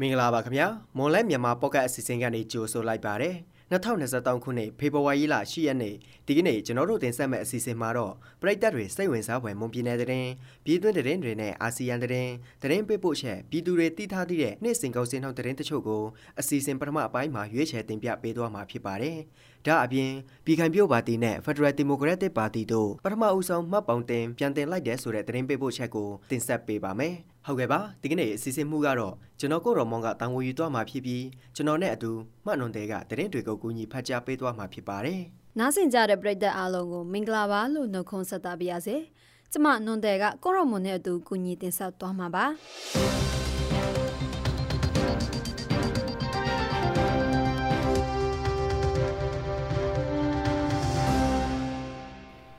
မင်္ဂလာပါခင်ဗျာမွန်လဲမြန်မာပေါ့ကတ်အစီအစဉ်ကနေကြိုဆိုလိုက်ပါတယ်2023ခုနှစ်ဖေဖော်ဝါရီလ10ရက်နေ့ဒီကနေ့ကျွန်တော်တို့တင်ဆက်မယ့်အစီအစဉ်မှာတော့ပြည်သက်တွေစိတ်ဝင်စားဖွယ်မွန်ပြည်နယ်တဲ့တင်ပြည်တွင်းတဲ့တင်တွေနဲ့အာဆီယံတဲ့တင်တင်ပေးပို့ချက်ပြည်သူတွေတည်ထားသည့်တဲ့နေ့စဉ်ကုန်စင်ထောက်တဲ့တင်တချို့ကိုအစီအစဉ်ပထမအပိုင်းမှာရွေးချယ်တင်ပြပေးသွားမှာဖြစ်ပါတယ်ဒါအပြင်ပြည်ခိုင်ပြို့ပါတီနဲ့ Federal Democratic Party တို့ပထမဦးဆုံးမှတ်ပုံတင်ပြန်တင်လိုက်တဲ့ဆိုတဲ့တင်ပေးပို့ချက်ကိုတင်ဆက်ပေးပါမယ်ဟုတ်ကဲ့ပါဒီကနေ့အစီအစဉ်မှုကတော့ကျွန်တော်ကိုရော်မွန်ကတောင်ဝယူသွားမှာဖြစ်ပြီးကျွန်တော်နဲ့အတူမှတ်နွန်တဲ့ကတရင်တွေကိုကူညီဖတ်ကြားပေးသွားမှာဖြစ်ပါတယ်။နားဆင်ကြတဲ့ပရိသတ်အားလုံးကိုမင်္ဂလာပါလို့နှုတ်ခွန်းဆက်သပါရစေ။ကျမနွန်တဲ့ကကိုရော်မွန်နဲ့အတူကူညီတင်ဆက်သွားမှာပါ။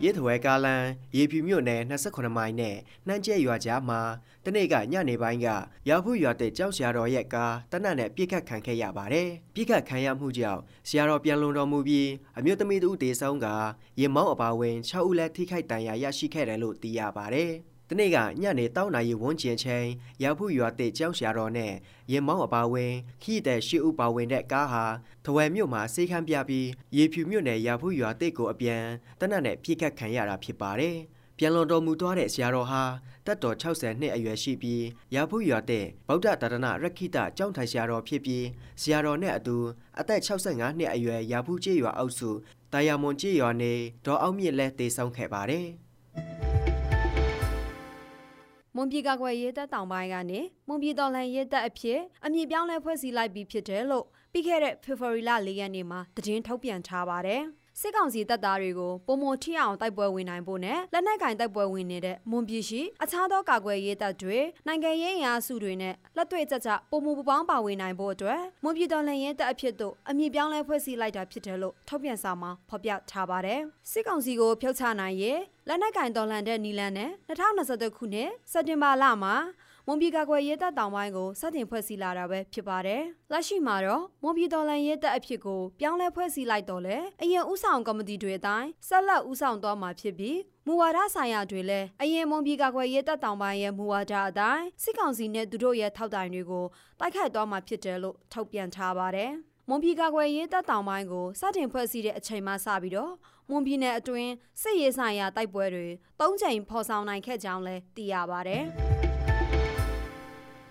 ရဲထဝဲကားလန်ရေဖြူမြို့နယ်28မိုင်နဲ့နှမ်းကျဲရွာကြားမှာတနေ့ကညနေပိုင်းကရောက်ဖို့ရွာတဲ့ကြောက်ဆရာတော်ရဲ့ကားတနတ်နဲ့ပြစ်ခတ်ခံခဲ့ရပါတယ်။ပြစ်ခတ်ခံရမှုကြောင့်ဆရာတော်ပြန်လွန်တော်မူပြီးအမျိုးသမီးတို့တေဆုံးကရင်မောင်းအပါဝင်6ဦးလည်းထိခိုက်ဒဏ်ရာရရှိခဲ့တယ်လို့သိရပါတယ်။ တနေ့ကညနေတောင်းနာရီဝန်းကျင်ချိန်ရောက်ဖို့ရွာတဲ့ကျောင်းဆရာတော်နဲ့ရင်မောင်းအပါဝင်ခီးတဲ့ရှေ့ဦးပါဝင်တဲ့ကားဟာထဝယ်မြို့မှာစေခမ်းပြပြီးရေဖြူမြို့နယ်ရောက်ဖို့ရွာတဲ့ကိုအပြန်တနတ်နဲ့ပြစ်ခတ်ခံရတာဖြစ်ပါတယ်။ပြန်လွန်တော်မူသွားတဲ့ဆရာတော်ဟာတက်တော်60နှစ်အရွယ်ရှိပြီးရာဖူးရွာတဲ့ဗုဒ္ဓတာရဏရခိတကျောင်းထိုင်ဆရာတော်ဖြစ်ပြီးဆရာတော်နဲ့အတူအသက်65နှစ်အရွယ်ရာဖူးကျေးရွာအုပ်စုတာယာမွန်ကျေးရွာနေဒေါ်အောင်မြင့်လဲတည်ဆုံခဲ့ပါတယ်။ မွန်ပြည်ကကွယ်ရေးတပ်တောင်ပိုင်းကနေမွန်ပြည်တော်လှန်ရေးတပ်အဖြစ်အမည်ပြောင်းလဲဖွဲ့စည်းလိုက်ပြီးဖြစ်တယ်လို့ပြီးခဲ့တဲ့ဖေဖော်ဝါရီလ၄ရက်နေ့မှာသတင်းထုတ်ပြန်ထားပါတယ်။ စစ်ကောင်စီတပ်သားတွေကိုပုံမထိအောင်တိုက်ပွဲဝင်နိုင်ဖို့နဲ့လက်နက်ကင်တိုက်ပွဲဝင်နေတဲ့မွန်ပြည်ရှိအခြားသောကာကွယ်ရေးတပ်တွေနိုင်ငံရေးအင်အားစုတွေနဲ့လက်တွေ့ကြကြပုံမပူပေါင်းပါဝင်နိုင်ဖို့အတွက်မွန်ပြည်တော်လှန်ရေးတပ်အဖြစ်သို့အမည်ပြောင်းလဲဖွဲ့စည်းလိုက်တာဖြစ်တယ်လို့ထုတ်ပြန်စာမှာဖော်ပြထားပါတယ်စစ်ကောင်စီကိုဖျောက်ချနိုင်ရေးလက်နက်ကင်တော်လှန်တဲ့နီလန်နဲ့2023ခုနှစ်စက်တင်ဘာလမှာ မွန်ပြည်ကာကွယ်ရေးတပ်တောင်ပိုင်းကိုစတင်ဖွဲ့စည်းလာတာပဲဖြစ်ပါတယ်။လက်ရှိမှာတော့မွန်ပြည်တော်လှန်ရေးတပ်အဖြစ်ကိုပြောင်းလဲဖွဲ့စည်းလိုက်တော့လေအရင်ဥဆောင်ကော်မတီတွေအတိုင်းဆက်လက်ဥဆောင်သွားမှာဖြစ်ပြီးမူဝါဒဆိုင်ရာတွေလည်းအရင်မွန်ပြည်ကာကွယ်ရေးတပ်တောင်ပိုင်းရဲ့မူဝါဒအတိုင်းစစ်ကောင်စီနဲ့သူတို့ရဲ့ထောက်တိုင်တွေကိုတိုက်ခိုက်သွားမှာဖြစ်တယ်လို့ထုတ်ပြန်ထားပါတယ်။မွန်ပြည်ကာကွယ်ရေးတပ်တောင်ပိုင်းကိုစတင်ဖွဲ့စည်းတဲ့အချိန်မှစပြီးတော့မွန်ပြည်နယ်အတွင်းစစ်ရေးဆိုင်ရာတိုက်ပွဲတွေ၃ချိန်ဖော်ဆောင်နိုင်ခဲ့ကြောင်းလည်းသိရပါဗျ။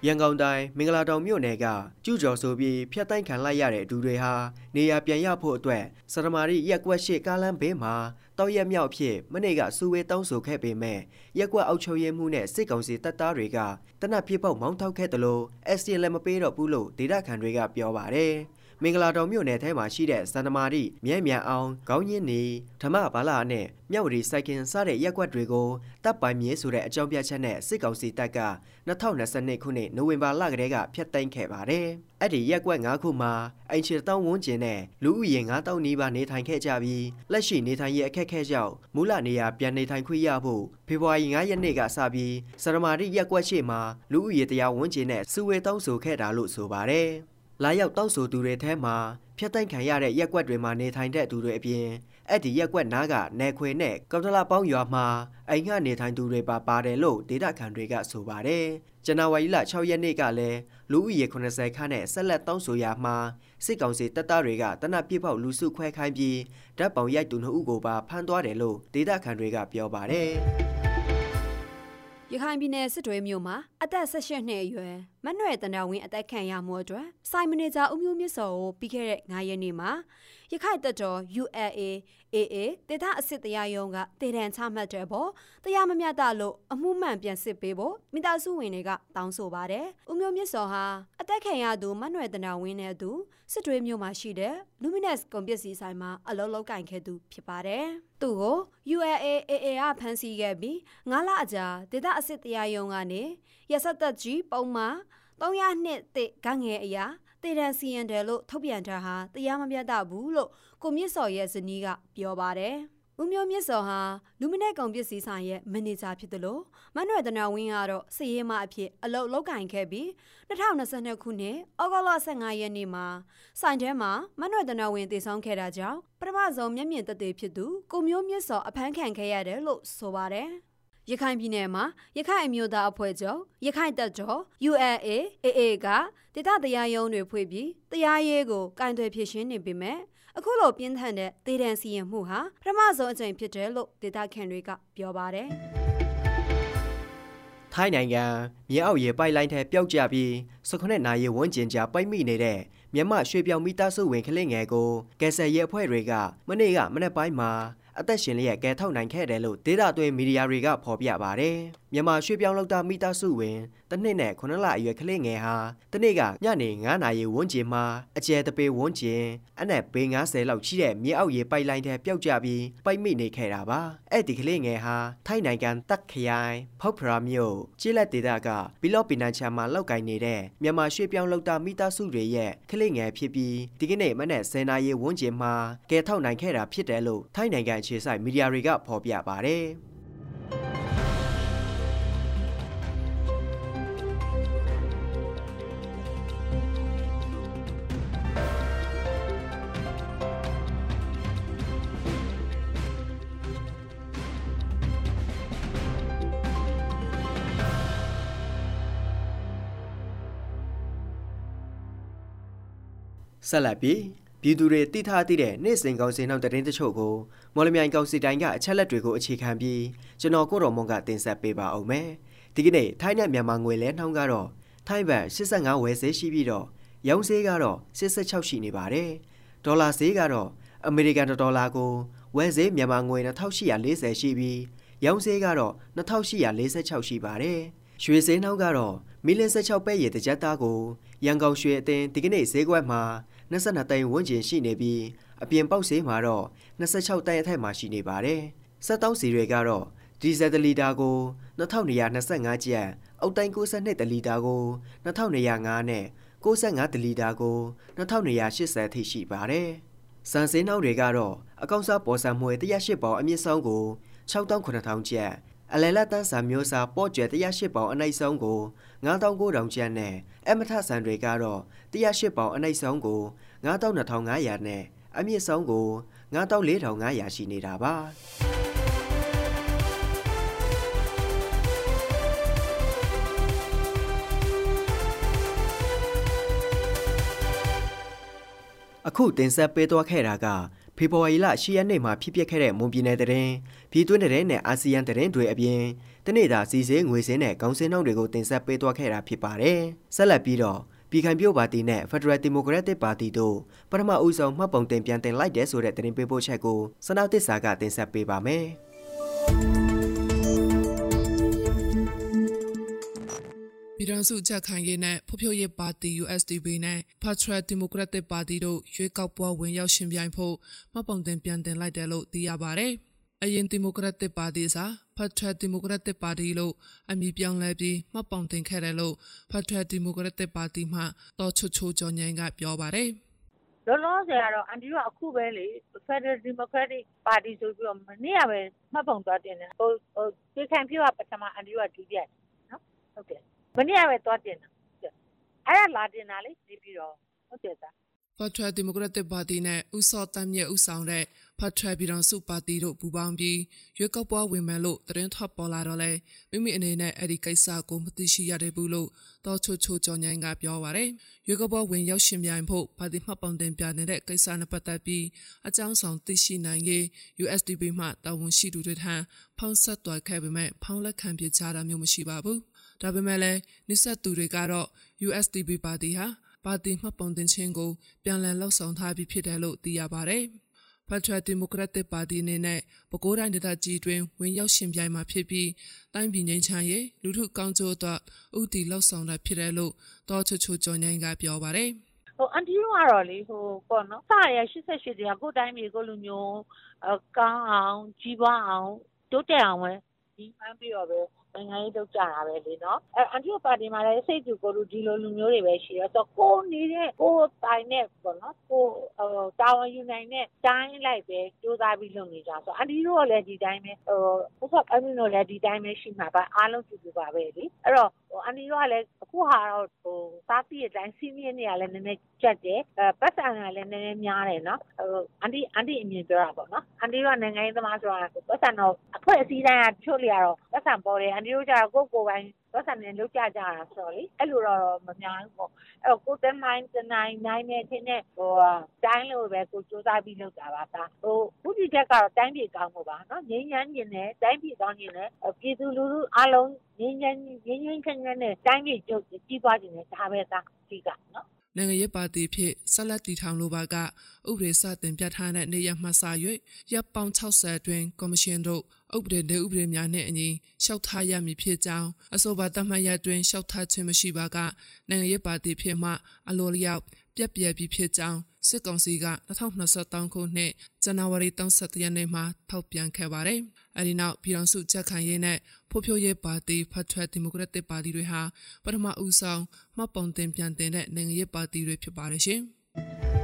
ရန်ကုန်တိုင်းမင်္ဂလာတောင်မြို့နယ်ကကျူကျော်ဆိုပြီးဖျက်တိုက်ခံလိုက်ရတဲ့ဒူတွေဟာနေရာပြန်ရဖို့အတွက်စရမာရီရက်ကွက်ရှိကားလမ်းဘေးမှာတောက်ရက်မြောက်ဖြစ်မနေ့ကစူဝေးတောင်းဆိုခဲ့ပေမဲ့ရက်ကွက်အောက်ချုပ်ရဲမှုနဲ့စစ်ကောင်စီတပ်သားတွေကတနက်ပြစ်ပေါက်မောင်းထောက်ခဲ့တယ်လို့ SCL လည်းမပေးတော့ဘူးလို့ဒေတာခန်တွေကပြောပါတယ်။ မင်္ဂလာတော်မြို့နယ်ထဲမှာရှိတဲ့စန္ဒမာရီမြဲမြံအောင်ခေါင်းရင်းနေဓမ္မဘာလာနဲ့မြောက်ဝတီစိုက်ကင်စတဲ့ရက်ွက်တွေကိုတပ်ပိုင်မြေဆိုတဲ့အကြောင်းပြချက်နဲ့စစ်ကောင်စီတပ်က2022ခုနှစ်နိုဝင်ဘာလကတည်းကဖျက်သိမ်းခဲ့ပါတယ်။အဲ့ဒီရက်ွက်၅ခုမှာအင်ချီတောင်းဝန်းကျင်နဲ့လူဦးရေ9000နီးပါးနေထိုင်ခဲ့ကြပြီးလက်ရှိနေထိုင်ရေးအခက်အခဲကြောင့်မူလနေရာပြန်နေထိုင်ခွင့်ရဖို့ဖေဖော်ဝါရီ9ရက်နေ့ကစပြီးစရမာရီရက်ွက်ရှိမှာလူဦးရေတရားဝန်းကျင်နဲ့စုဝေးတောင်းဆိုခဲ့တာလို့ဆိုပါတယ်။ လာရောက်တောက်ဆိုသူတွေထဲမှာဖျက်တိုက်ခံရတဲ့ရက်ွက်တွေမှာနေထိုင်တဲ့သူတွေအပြင်အဲ့ဒီရက်ွက်နားကနယ်ခွေနဲ့ကော်တလာပေါင်းရွာမှာအိမ်ကနေထိုင်သူတွေပါပါတယ်လို့ဒေတာခန်တွေကဆိုပါတယ်။ဇန်နဝါရီလ6ရက်နေ့ကလည်းလူဦးရေ80ခန်းနဲ့ဆက်လက်တောင်းဆိုရမှာစစ်ကောင်စီတပ်သားတွေကတနက်ပြစ်ပေါက်လူစုခွဲခိုင်းပြီးဓာတ်ပုံရိုက်သူနှစ်ဦးကိုပါဖမ်းသွားတယ်လို့ဒေတာခန်တွေကပြောပါတယ်။ ရခိုင်ပြည်နယ်စစ်တွေမြို့မှာအသက်18နှစ်အရွယ်မနှွယ်တန္တဝင်းအသက်ခံရမှုအတွက်စိုင်မန်နေဂျာဦးမျိုးမြင့်စောကိုပြီးခဲ့တဲ့9ရက်နေ့မှာရခိုင်တပ်တော် ULA AA ဒေသအစစ်တရားရုံးကတည်တံချမှတ်တဲ့ပေါ်တရားမမျှတလို့အမှုမှန်ပြန်စစ်ပေးဖို့မိသားစုဝင်တွေကတောင်းဆိုပါတယ်။ဦးမျိုးမြင့်စောဟာအ သက်ခံရသူမနှွယ်တန္တဝင်းနဲ့သူစစ်တွေမြို့မှာရှိတဲ့ Luminous ကုန်ပစ္စည်းဆိုင်မှာအလုပ်လုပ်ကင်ခဲ့သူဖြစ်ပါတယ်။သူ့ကို ULAAA ကဖမ်းဆီးခဲ့ပြီး9လအကြာဒေသအစစ်တရားရုံးကနေရစသက်ကြီးပုံမှန်300နှစ်တစ်ဂငယ်အရာတေတန်စီရင်တယ်လို့ထုတ်ပြန်ထားဟာတရားမပြတ်ဘူးလို့ကိုမြင့်စော်ရဲ့ဇနီးကပြောပါတယ်။ ဦးမျိုးမြင့်စော်ဟာလူမနဲ့ကုန်ပစ္စည်းဆိုင်ရဲ့မန်နေဂျာဖြစ်တယ်လို့မနွယ်တနာဝင်းကတော့စည်ရေးမအဖြစ်အလုပ်လုပ်ကင်ခဲ့ပြီး2022ခုနှစ်ဩဂုတ်လ15ရက်နေ့မှာဆိုင်ထဲမှာမနွယ်တနာဝင်းတည်ဆောင်ခဲ့တာကြောင့်ပထမဆုံးမျက်မြင်သက်သေဖြစ်သူကိုမျိုးမြင့်စော်အဖမ်းခံခဲ့ရတယ်လို့ဆိုပါတယ်။ရခိုင်ပြည်နယ်မှာရခိုင်အမျိုးသားအဖွဲ့ချုပ်ရခိုင်တပ်တော် ULA AA ကဒေသတရားရုံးတွေဖွင့်ပြီးတရားရေးကိုကင်သွယ်ဖြစ်ရှင်းနေပေမဲ့ အခုလိုပြင်းထန်တဲ့ဒေသစီရင်မှုဟာပထမဆုံးအကြိမ်ဖြစ်တယ်လို့ဒေသခံတွေကပြောပါတယ်ထိုင်းနိုင်ငံမြေအောက်ရေပိုက်လိုင်းထဲပျောက်ကျပြီး18နာရီဝန်းကျင်ကြာပိုက်မိနေတဲ့မြန်မာရွှေပြောင်မိသားစုဝင်ကလေးငယ်ကိုကယ်ဆယ်ရေးအဖွဲ့တွေကမနေ့ကမနေ့ပိုင်းမှာအသက်ရှင်လျက်ကဲထုတ်နိုင်ခဲ့တယ်လို့ဒေတာသွင်းမီဒီယာတွေကဖော်ပြပါတယ်။မြန်မာရွှေပြောင်းလောက်တာမိသားစုဝင်တနှစ်နဲ့9လအရွယ်ကလေးငယ်ဟာတနေ့ကညနေ9နာရီဝန်းကျင်မှာအကျယ်တပေဝန်းကျင်အနက်ပေ90လောက်ရှိတဲ့မြေအောက်ရေပိုက်လိုင်းထဲပျောက်ကျပြီးပိုက်မိနေခဲ့တာပါ။အဲ့ဒီကလေးငယ်ဟာထိုင်းနိုင်ငံတက်ခရိုင်ဖောက်ဖရာမြို့ကျေးလက်ဒေသကဘီလော့ပီနန်ချာမှာလောက်ကင်နေတဲ့မြန်မာရွှေပြောင်းလောက်တာမိသားစုတွေရဲ့ကလေးငယ်ဖြစ်ပြီးဒီကနေ့မနက်10နာရီဝန်းကျင်မှာကဲထုတ်နိုင်ခဲ့တာဖြစ်တယ်လို့ထိုင်းနိုင်ငံအခြေစိုက်မီဒီယာတွေကဖော်ပြပါတယ်။ ဆက်လက်ပြီးပြည်သူတွေသိထားသိတဲ့နေ့စဉ်ကောင်းစင်နောက်သတင်းတချို့ကိုမော်လမြိုင်ကောင်စီတိုင်းကအချက်လက်တွေကိုအခြေခံပြီးကျွန်တော်ကိုတော်မွန်ကတင်ဆက်ပေးပါအောင်မယ်။ဒီကနေ့ထိုင်းနဲ့မြန်မာငွေလဲနှောင်းကတော့ထိုင်းဘတ်85ဝယ်ဈေးရှိပြီးတော့ရောင်းဈေးကတော့86ရှိနေပါတယ်။ဒေါ်လာဈေးကတော့အမေရိကန်ဒေါ်လာကိုဝယ်ဈေးမြန်မာငွေ2840ရှိပြီးရောင်းဈေးကတော့2846ရှိပါတယ်။ရွှေဈေးနှောင်းကတော့မီလ16ပဲ့ရည်တစ်ကြက်သားကိုရန်ကုန်ရွှေအသင်းဒီကနေ့ဈေးကွက်မှာ 22တိုင်ဝန်းကျင်ရှိနေပြီးအပြင်ပေါက်ဈေးမှာတော့26တိုင်အထက်မှာရှိနေပါတယ်။စက်တောင်းစီတွေကတော့ဒီဇယ်တလီတာကို2225ကျပ်အုတ်တိုင်း62တလီတာကို2205နဲ့65တလီတာကို2280ထိရှိပါတယ်။စံစင်းနှောင်းတွေကတော့အကောင့်စားပေါ်ဆံမွေ108ပေါင်အမြင့်ဆုံးကို6,900ကျပ် အလဲလက်တန်းဆန်မျိုးစားပေါ့ကျဲ108ပေါင်အနိုင်ဆုံးကို9900ကျပ်နဲ့အမထဆန်တွေကတော့108ပေါင်အနိုင်ဆုံးကို92,500နဲ့အမြင့်ဆုံးကို94,500ရှိနေတာပါအခုတင်ဆက်ပေးသွားခဲ့တာက ဖေဖော်ဝါရီလ10ရက်နေ့မှာဖြစ်ပျက်ခဲ့တဲ့မွန်ပြည်နယ်တရင်ပြည်တွင်းတရင်နဲ့အာဆီယံတရင်တွေအပြင်တနေ့တာစီစင်းငွေစင်းနဲ့ကောင်းစင်းနှုန်းတွေကိုတင်ဆက်ပေးသွားခဲ့တာဖြစ်ပါတယ်။ဆက်လက်ပြီးတော့ပြည်ခိုင်ပြုတ်ပါတီနဲ့ Federal Democratic Party တို့ပထမဦးဆုံးမှတ်ပုံတင်ပြန်တင်လိုက်တဲ့ဆိုတဲ့တင်ပေးပို့ချက်ကိုစနောက်တစ္ဆာကတင်ဆက်ပေးပါမယ်။ ပြည်ထောင်စုကြက်ခိုင်ရေးနဲ့ဖွံ့ဖြိုးရေးပါတီ USDP နဲ့ Patriot Democratic Party တို့ရွေးကောက်ပွဲဝင်ရောက်ရှင်ပြိုင်ဖို့မှတ်ပုံတင်ပြန်တင်လိုက်တယ်လို့သိရပါတယ်။အရင် Democratic Party စာ Patriot Democratic Party လို့အမည်ပြောင်းလဲပြီးမှတ်ပုံတင်ခဲ့တယ်လို့ Patriot Democratic Party မှတော်ချွချိုကျော်ញိုင်ကပြောပါတယ်။လောလောဆယ်ကတော့အန်တီတို့အခုပဲလေ Federal Democratic Party ဆိုပြီးတော့မနေ့ကပဲမှတ်ပုံသွားတင်တယ်။ဟိုဟိုဒီခံပြကပထမအန်တီတို့ကဒုတိယနော်။ဟုတ်တယ် မနေ့ကပဲသွားတင်တာအဲ့ဒါလာတင်တာလေနေပြီးတော့ဟုတ်တယ်သားဖတ်ထရဒီမိုကရက်တစ်ပါတီနဲ့ဥစောတမ်းမြက်ဥဆောင်တဲ့ဖတ်ထရပြည်တော်စုပါတီတို့ပူးပေါင်းပြီးရွေးကောက်ပွဲဝင်မယ်လို့သတင်းထွက်ပေါ်လာတော့လဲမိမိအနေနဲ့အဲ့ဒီကိစ္စကိုမသိရှိရတဲ့ဘူးလို့တော်ချိုချိုကြော်ញိုင်းကပြောပါရယ်ရွေးကောက်ပွဲဝင်ရောက်ရှင်ပြိုင်ဖို့ပါတီမှတ်ပုံတင်ပြနေတဲ့ကိစ္စနဲ့ပတ်သက်ပြီးအကြောင်းဆောင်သိရှိနိုင်ရေး USDP မှတာဝန်ရှိသူတွေထံဖောင်းဆက်တွားခဲ့ပေမဲ့ဖောင်းလက်ခံပြချတာမျိုးမရှိပါဘူး ဒါပေမဲ့လည်းနိစ္စသူတွေကတော့ USDP ပါတီဟာပါတီမှတ်ပုံတင်ခြင်းကိုပြန်လည်လှုပ်ဆောင်ထားပြီးဖြစ်တယ်လို့သိရပါတယ်။ဖက်ထရယ်ဒီမိုကရက်တစ်ပါတီအနေနဲ့ပဲခူးတိုင်းဒေသကြီးတွင်ဝင်ရောက်ရှင်ပြိုင်မှာဖြစ်ပြီးတိုင်းပြည်ငြိမ်းချမ်းရေးလူထုကောင်းကျိုးအတွက်ဥတီလှုပ်ဆောင်တာဖြစ်တယ်လို့တော်ချူချူကျော်နိုင်ကပြောပါတယ်။ဟိုအန်တီတို့ကတော့လေဟိုပေါ့နော်စရ88တရားကိုတိုင်းပြည်ကိုလူမျိုးကောင်းအောင်ကြီးပွားအောင်တိုးတက်အောင်ပဲဒီမှန်းပြီးတော့ပဲ နိုင်ငံရေးလုပ်ကြတာပဲလေနော်အဲအန်တီပါတီမှာလည်းစိတ်တူကိုလူဒီလိုလူမျိုးတွေပဲရှိတယ်ဆိုတော့ကိုနေတဲ့ကိုတိုင်နဲ့ပေါ့နော်ကိုဟိုတာဝန်ယူနိုင်တဲ့တိုင်းလိုက်ပဲစူးစမ်းပြီးလုပ်နေကြဆိုအန်တီတို့ကလည်းဒီတိုင်းပဲဟိုဘုဖအမင်းတို့လည်းဒီတိုင်းပဲရှိမှာပါအားလုံးတူတူပါပဲလေအဲ့တော့ဟအန်တီတို့ကလည်း အခုဟာတော့ဟိုစားပြည့်အတိုင်းစီးမြင့်နေရလဲနည်းနည်းကြက်တယ်အဲပတ်စံကလည်း နည်းနည်းများတယ်နော်ဟိုအန်တီအန်တီအမြင်ပြောတာပေါ့နော် အန်တီတို့က နိုင်ငံရေးသမားဆိုတာပတ်စံတော့ အဖွဲ့အစည်းတိုင်းကချို့လျာတော့ပတ်စံပေါ်တယ် အန်တီတို့ကျတော့ ကိုယ့်ကိုယ်ပိုင် ပတ်စံနဲ့လောက်ကြကြတာဆိုတော့လေအဲ့လိုတော့မများဘူးပေါ့အဲ့တော့ကိုတနိုင်တနိုင်နိုင်နေချင်းနဲ့ဟိုတိုင်းလို့ပဲကိုစူးစမ်းပြီးလုပ်တာပါဒါဟိုဘုဒ္ဓချက်ကတော့တိုင်းပြည်ကောင်းဖို့ပါနော်ငြိမ်းချမ်းခြင်းနဲ့တိုင်းပြည်ကောင်းခြင်းနဲ့ပြည်သူလူထုအလုံးငြိမ်းချမ်းငြိမ်းချမ်းချမ်းနဲ့တိုင်းပြည်ကျုပ်ကြီးပွားခြင်းနဲ့ဒါပဲသားကြီးကနော်နိုင်ငံရေးပါတီဖြစ်ဆက်လက်တည်ထောင်လိုပါကဥပဒေစတင်ပြဋ္ဌာန်းတဲ့နေရမှစ၍ရပ်ပေါင်း60အတွင်းကော်မရှင်တို့ ဥပဒေနဲ့ဥပဒေများနဲ့အညီရှောက်ထားရမည်ဖြစ်ကြောင်းအဆိုပါတမန်ရအတွင်းရှောက်ထားခြင်းမရှိပါကနိုင်ငံရေးပါတီဖြစ်မှအလိုလျောက်ပြက်ပြက်ပြီးဖြစ်ကြောင်းစစ်ကောင်စီက2023ခုနှစ်ဇန်နဝါရီ31ရက်နေ့မှာထောက်ပြန်ခဲ့ပါတယ်။အဲဒီနောက်ပြည်တော်စုချက်ခံရေးနဲ့ဖိုးဖြိုးရေးပါတီဖတ်ထွက်ဒီမိုကရက်တစ်ပါတီတွေဟာပထမဦးဆောင်မှတ်ပုံတင်ပြန်တင်တဲ့နိုင်ငံရေးပါတီတွေဖြစ်ပါတယ်ရှင်။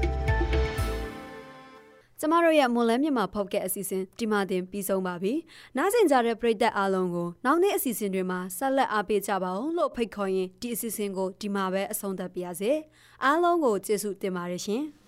ကျမတို့ရဲ့မွန်လန်းမြန်မာဖောက်ကအစီအစဉ်ဒီမှာတင်ပြီးဆုံးပါပြီ။နားဆင်ကြတဲ့ပရိသတ်အားလုံးကိုနောက်နေ့အစီအစဉ်တွေမှာဆက်လက်အားပေးကြပါအောင်လို့ဖိတ်ခေါ်ရင်ဒီအစီအစဉ်ကိုဒီမှာပဲအဆုံးသတ်ပါရစေ။အားလုံးကိုကျေးဇူးတင်ပါတယ်ရှင်။